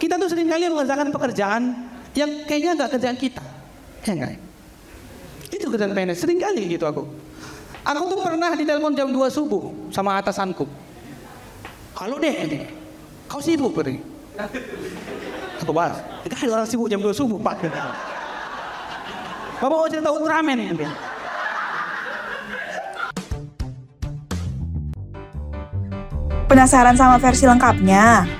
Kita tuh sering kali mengerjakan pekerjaan yang kayaknya nggak kerjaan kita. Ya enggak? Itu kerjaan PNS, sering kali gitu aku. Aku tuh pernah ditelepon jam 2 subuh sama atasanku. Halo deh, ini. kau sibuk beri? Aku enggak ada orang sibuk jam 2 subuh pak. Bapak mau cerita Ultraman ya? Penasaran sama versi lengkapnya?